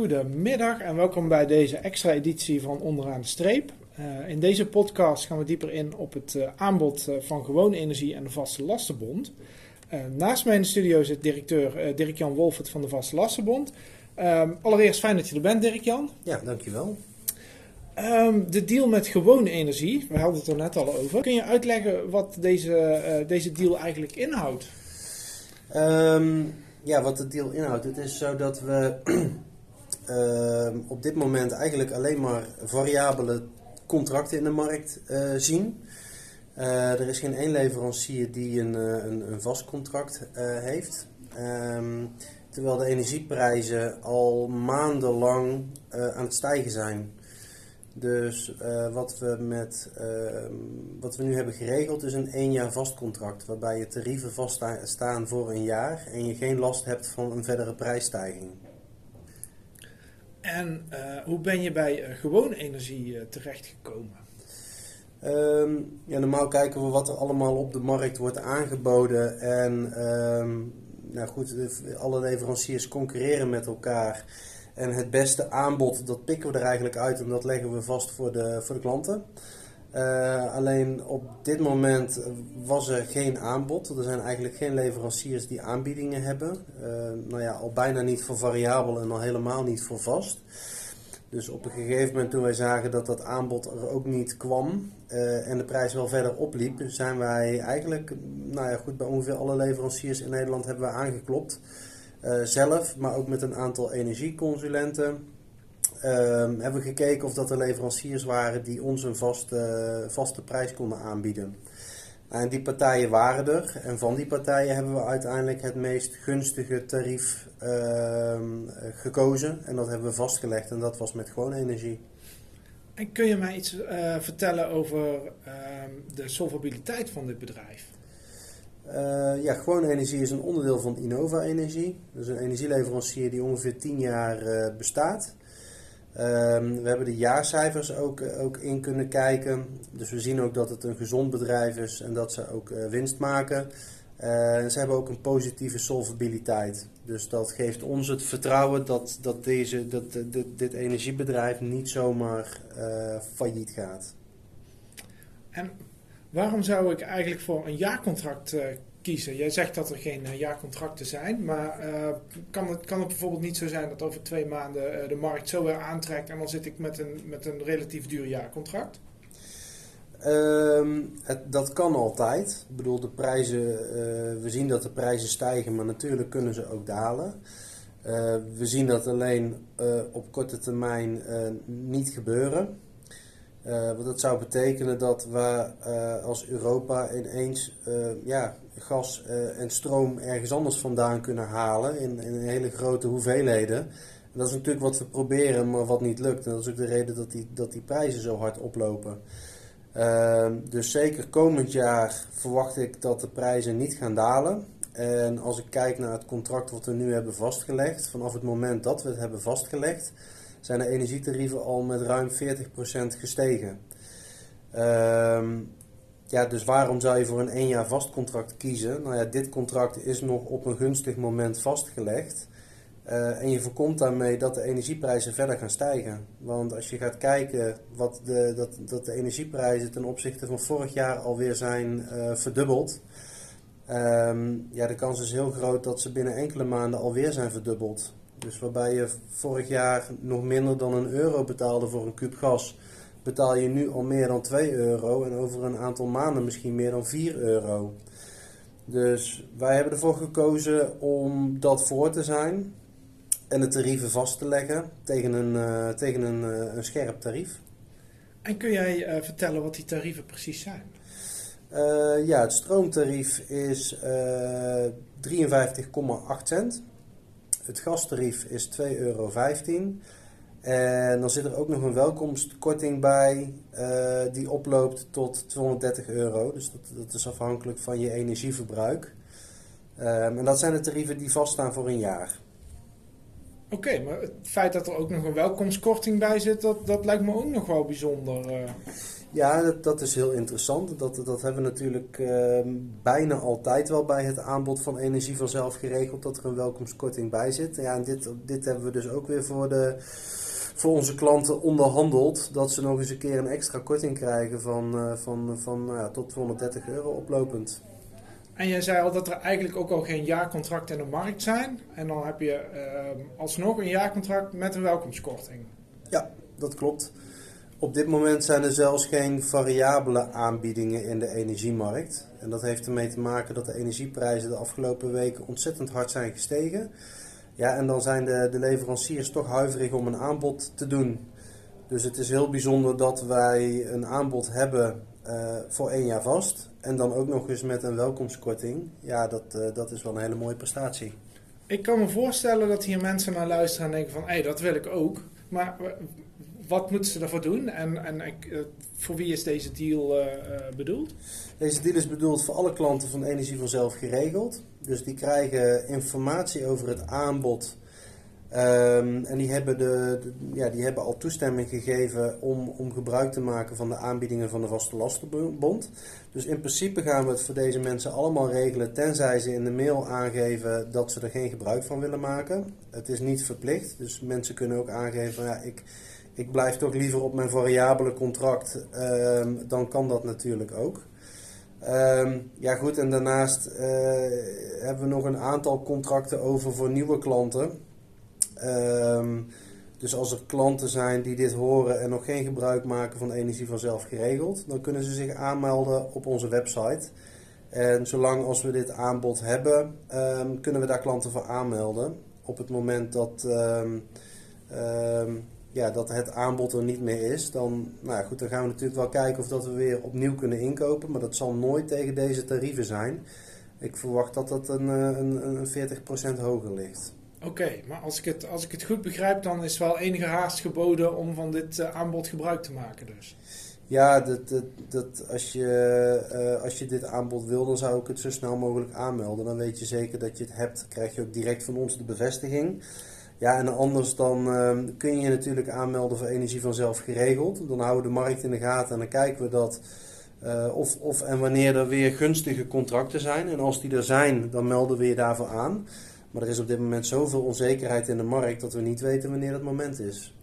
Goedemiddag en welkom bij deze extra editie van Onderaan de Streep. Uh, in deze podcast gaan we dieper in op het uh, aanbod uh, van gewone energie en de Vaste Lastenbond. naast mij in de studio zit directeur Dirk-Jan Wolfert van de Vaste Lastenbond. Ehm, allereerst fijn dat je er bent, Dirk-Jan. Ja, dankjewel. Um, de deal met gewone energie, we hadden het er net al over. Kun je uitleggen wat deze, deze deal eigenlijk inhoudt? Um, ja, wat de deal inhoudt. Het is zo dat we op dit moment eigenlijk alleen maar variabele contracten in de markt uh, zien. Uh, er is geen één leverancier die een, een, een vast contract heeft. Um, terwijl de energieprijzen al maandenlang aan het stijgen zijn. Dus uh, wat, we met, uh, wat we nu hebben geregeld is een één jaar vastcontract. Waarbij je tarieven vaststaan voor een jaar en je geen last hebt van een verdere prijsstijging. En uh, hoe ben je bij gewoon energie terechtgekomen? Um, ja, normaal kijken we wat er allemaal op de markt wordt aangeboden. En um, nou goed, alle leveranciers concurreren met elkaar. En het beste aanbod, dat pikken we er eigenlijk uit en dat leggen we vast voor de, voor de klanten. Uh, alleen op dit moment was er geen aanbod. Er zijn eigenlijk geen leveranciers die aanbiedingen hebben. Uh, nou ja, al bijna niet voor variabel en al helemaal niet voor vast. Dus op een gegeven moment toen wij zagen dat dat aanbod er ook niet kwam uh, en de prijs wel verder opliep, zijn wij eigenlijk, nou ja goed, bij ongeveer alle leveranciers in Nederland hebben we aangeklopt. Zelf, maar ook met een aantal energieconsulenten. Uh, hebben we gekeken of dat er leveranciers waren die ons een vaste, vaste prijs konden aanbieden. En die partijen waren er. En van die partijen hebben we uiteindelijk het meest gunstige tarief uh, gekozen. En dat hebben we vastgelegd. En dat was met gewoon energie. En kun je mij iets uh, vertellen over ehm, de solvabiliteit van dit bedrijf? Uh, ja, gewoon energie is een onderdeel van Innova Energie. Dat is een energieleverancier die ongeveer 10 jaar uh, bestaat. Uh, we hebben de jaarcijfers ook, ook in kunnen kijken. Dus we zien ook dat het een gezond bedrijf is en dat ze ook winst maken. ze hebben ook een positieve solvabiliteit. Dus dat geeft ons het vertrouwen dat, dat, deze, dat dit, energiebedrijf niet zomaar failliet gaat. En Waarom zou ik eigenlijk voor een jaarcontract kiezen? Jij zegt dat er geen uh, jaarcontracten zijn, maar uh, kan, het, kan het bijvoorbeeld niet zo zijn dat over twee maanden de markt zo weer aantrekt en dan zit ik met een, met een relatief duur jaarcontract? Het, dat kan altijd. Ik bedoel, de prijzen, we zien dat de prijzen stijgen, maar natuurlijk kunnen ze ook dalen. we zien dat alleen op korte termijn niet gebeuren. Uh, want dat zou betekenen dat we als Europa ineens ja, gas en stroom ergens anders vandaan kunnen halen in, in hele grote hoeveelheden. En dat is natuurlijk wat we proberen, maar wat niet lukt. En dat is ook de reden dat die, dat die prijzen zo hard oplopen. Ehm, dus zeker komend jaar verwacht ik dat de prijzen niet gaan dalen. En als ik kijk naar het contract wat we nu hebben vastgelegd, vanaf het moment dat we het hebben vastgelegd, zijn de energietarieven al met ruim 40% gestegen. Um, ja, dus waarom zou je voor een één jaar vast contract kiezen? Nou ja, dit contract is nog op een gunstig moment vastgelegd. Uh, en je voorkomt daarmee dat de energieprijzen verder gaan stijgen. Want als je gaat kijken wat de, dat, dat de energieprijzen ten opzichte van vorig jaar alweer zijn uh, verdubbeld. Um, ja, de kans is heel groot dat ze binnen enkele maanden alweer zijn verdubbeld. Dus waarbij je vorig jaar nog minder dan een euro betaalde voor een kuub gas, betaal je nu al meer dan 2 euro en over een aantal maanden misschien meer dan 4 euro. Dus wij hebben ervoor gekozen om dat voor te zijn en de tarieven vast te leggen tegen een, uh, tegen een, uh, een scherp tarief. En kun jij uh, vertellen wat die tarieven precies zijn? ja, het stroomtarief is 53,8 cent. Het gastarief is 2,15 euro. En dan zit er ook nog een welkomstkorting bij, uh, die oploopt tot 230 euro. Dus dat, dat is afhankelijk van je energieverbruik. Um, en dat zijn de tarieven die vaststaan voor een jaar. Oké, okay, maar het feit dat er ook nog een welkomstkorting bij zit, dat, dat lijkt me ook nog wel bijzonder. Uh. Ja, dat, dat is heel interessant. Dat, dat hebben we natuurlijk ehm, bijna altijd wel bij het aanbod van energie vanzelf geregeld, dat er een welkomstkorting bij zit. Ja, en dit, dit hebben we dus ook weer voor, de, voor onze klanten onderhandeld, dat ze nog eens een keer een extra korting krijgen van, uh, van, van uh, tot 230 euro oplopend. En jij zei al dat er eigenlijk ook al geen jaarcontracten in de markt zijn. En dan heb je uh, alsnog een jaarcontract met een welkomstkorting. Ja, dat klopt. Op dit moment zijn er zelfs geen variabele aanbiedingen in de energiemarkt. En dat heeft ermee te maken dat de energieprijzen de afgelopen weken ontzettend hard zijn gestegen. Ja, en dan zijn de, de leveranciers toch huiverig om een aanbod te doen. Dus het is heel bijzonder dat wij een aanbod hebben uh, voor één jaar vast. En dan ook nog eens met een welkomstkorting. Ja, dat, uh, dat is wel een hele mooie prestatie. Ik kan me voorstellen dat hier mensen naar luisteren en denken van... hé, hey, dat wil ik ook. Maar wat moeten ze ervoor doen en, en uh, voor wie is deze deal uh, bedoeld? Deze deal is bedoeld voor alle klanten van Energie vanzelf geregeld. Dus die krijgen informatie over het aanbod. Um, en die hebben, de, ja, die hebben al toestemming gegeven om, om gebruik te maken van de aanbiedingen van de Vaste Lastenbond. Dus in principe gaan we het voor deze mensen allemaal regelen, tenzij ze in de mail aangeven dat ze er geen gebruik van willen maken. Het is niet verplicht, dus mensen kunnen ook aangeven: ja, ik, ik blijf toch liever op mijn variabele contract, um, dan kan dat natuurlijk ook. Um, ja goed, en daarnaast uh, hebben we nog een aantal contracten over voor nieuwe klanten. Um, dus als er klanten zijn die dit horen en nog geen gebruik maken van energie vanzelf geregeld, dan kunnen ze zich aanmelden op onze website. En zolang als we dit aanbod hebben, kunnen we daar klanten voor aanmelden. Op het moment dat ja, dat het aanbod er niet meer is, dan, nou goed, dan gaan we natuurlijk wel kijken of dat we weer opnieuw kunnen inkopen. Maar dat zal nooit tegen deze tarieven zijn. Ik verwacht dat dat een, eh, een, een 40% hoger ligt. Oké, maar als ik, het, als ik het goed begrijp, dan is wel enige haast geboden om van dit uh, aanbod gebruik te maken dus. Ja, dat, dat, dat, als, je, uh, als je dit aanbod wil, dan zou ik het zo snel mogelijk aanmelden. Dan weet je zeker dat je het hebt. krijg je ook direct van ons de bevestiging. Ja, en anders dan uh, kun je natuurlijk aanmelden voor energie vanzelf geregeld. Dan houden we de markt in de gaten en dan kijken we dat uh, of, of en wanneer er weer gunstige contracten zijn. En als die er zijn, dan melden we je daarvoor aan. Maar er is op dit moment zoveel onzekerheid in de markt dat we niet weten wanneer dat moment is.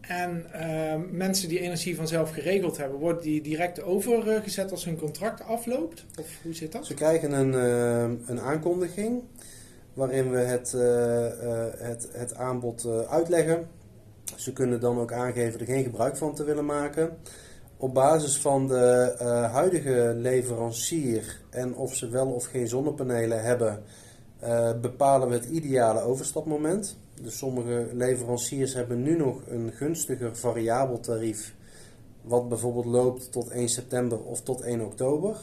En uh, mensen die energie vanzelf geregeld hebben, wordt die direct overgezet als hun contract afloopt? Of hoe zit dat? Ze krijgen een, uh, een aankondiging waarin we het, uh, uh, het, het aanbod uh, uitleggen. Ze kunnen dan ook aangeven er geen gebruik van te willen maken. Op basis van de huidige leverancier en of ze wel of geen zonnepanelen hebben, bepalen we het ideale overstapmoment. Dus sommige leveranciers hebben nu nog een gunstiger variabel tarief, wat bijvoorbeeld loopt tot 1 september of tot 1 oktober.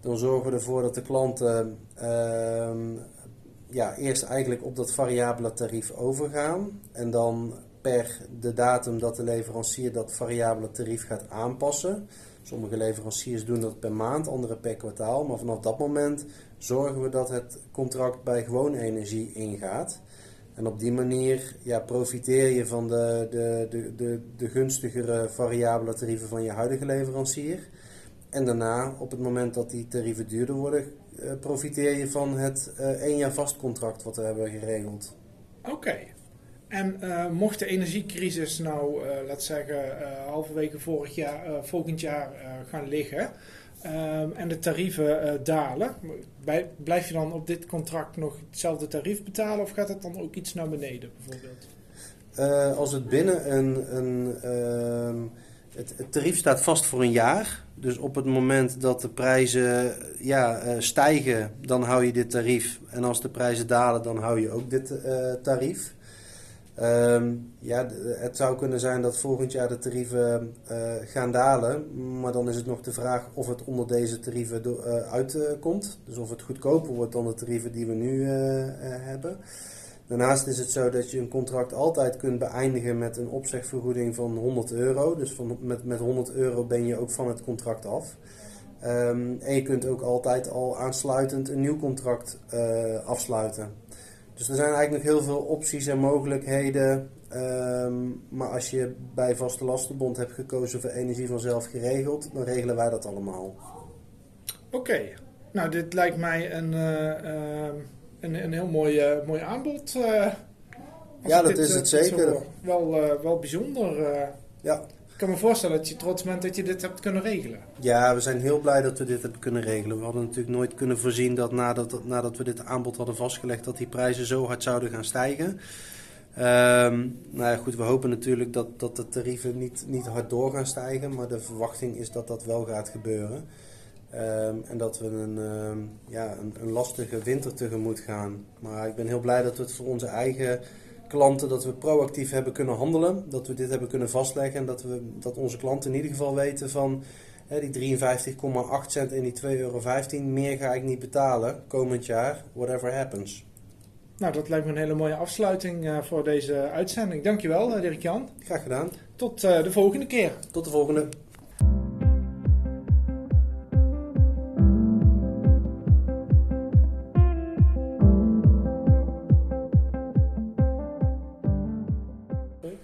Dan zorgen we ervoor dat de klanten ehm, ja, eerst eigenlijk op dat variabele tarief overgaan. En dan per de datum dat de leverancier dat variabele tarief gaat aanpassen. Sommige leveranciers doen dat per maand, andere per kwartaal. Maar vanaf dat moment zorgen we dat het contract bij gewoon energie ingaat. En op die manier ja, profiteer je van de, de, de, de, de gunstigere variabele tarieven van je huidige leverancier. En daarna, op het moment dat die tarieven duurder worden, uh, profiteer je van het uh, één jaar vastcontract wat we hebben geregeld. Oké. Okay. En uh, mocht de energiecrisis nou, laten zeggen, halverwege vorig jaar, volgend jaar gaan liggen ehm, en de tarieven dalen, blijf je dan op dit contract nog hetzelfde tarief betalen of gaat het dan ook iets naar beneden bijvoorbeeld? als het binnen een, een ehm, het, tarief staat vast voor een jaar. Dus op het moment dat de prijzen ja, uh, stijgen, dan hou je dit tarief. En als de prijzen dalen, dan hou je ook dit uh, tarief. Um, ja, het zou kunnen zijn dat volgend jaar de tarieven uh, gaan dalen. Maar dan is het nog de vraag of het onder deze tarieven uitkomt. dus of het goedkoper wordt dan de tarieven die we nu hebben. Daarnaast is het zo dat je een contract altijd kunt beëindigen met een opzegvergoeding van 100 euro. Dus van, met, met 100 euro ben je ook van het contract af. Um, en je kunt ook altijd al aansluitend een nieuw contract uh, afsluiten. Dus er zijn eigenlijk nog heel veel opties en mogelijkheden Ehm, maar als je bij Vaste Lastenbond hebt gekozen voor energie vanzelf geregeld, dan regelen wij dat allemaal. Oké, nou dit lijkt mij een, uh, een, een heel mooi, uh, mooi aanbod. Uh, ja, dat is het zeker. Wel, wel bijzonder. ja. Ik kan me voorstellen dat je trots bent dat je dit hebt kunnen regelen. Ja, we zijn heel blij dat we dit hebben kunnen regelen. We hadden natuurlijk nooit kunnen voorzien dat nadat, nadat we dit aanbod hadden vastgelegd, dat die prijzen zo hard zouden gaan stijgen. Um, nou ja, goed, we hopen natuurlijk dat, dat de tarieven niet, niet hard door gaan stijgen, maar de verwachting is dat dat wel gaat gebeuren. Um, en dat we een, um, ja, een, een, lastige winter tegemoet gaan. Maar ik ben heel blij dat we het voor onze eigen klanten, dat we proactief hebben kunnen handelen. Dat we dit hebben kunnen vastleggen en dat, we, dat onze klanten in ieder geval weten van hè, die 53,8 cent en die 2,15 euro, meer ga ik niet betalen komend jaar, whatever happens. Nou, dat lijkt me een hele mooie afsluiting uh, voor deze uitzending. Dankjewel, uh, Dirk-Jan. Graag gedaan. Tot uh, de volgende keer. Tot de volgende.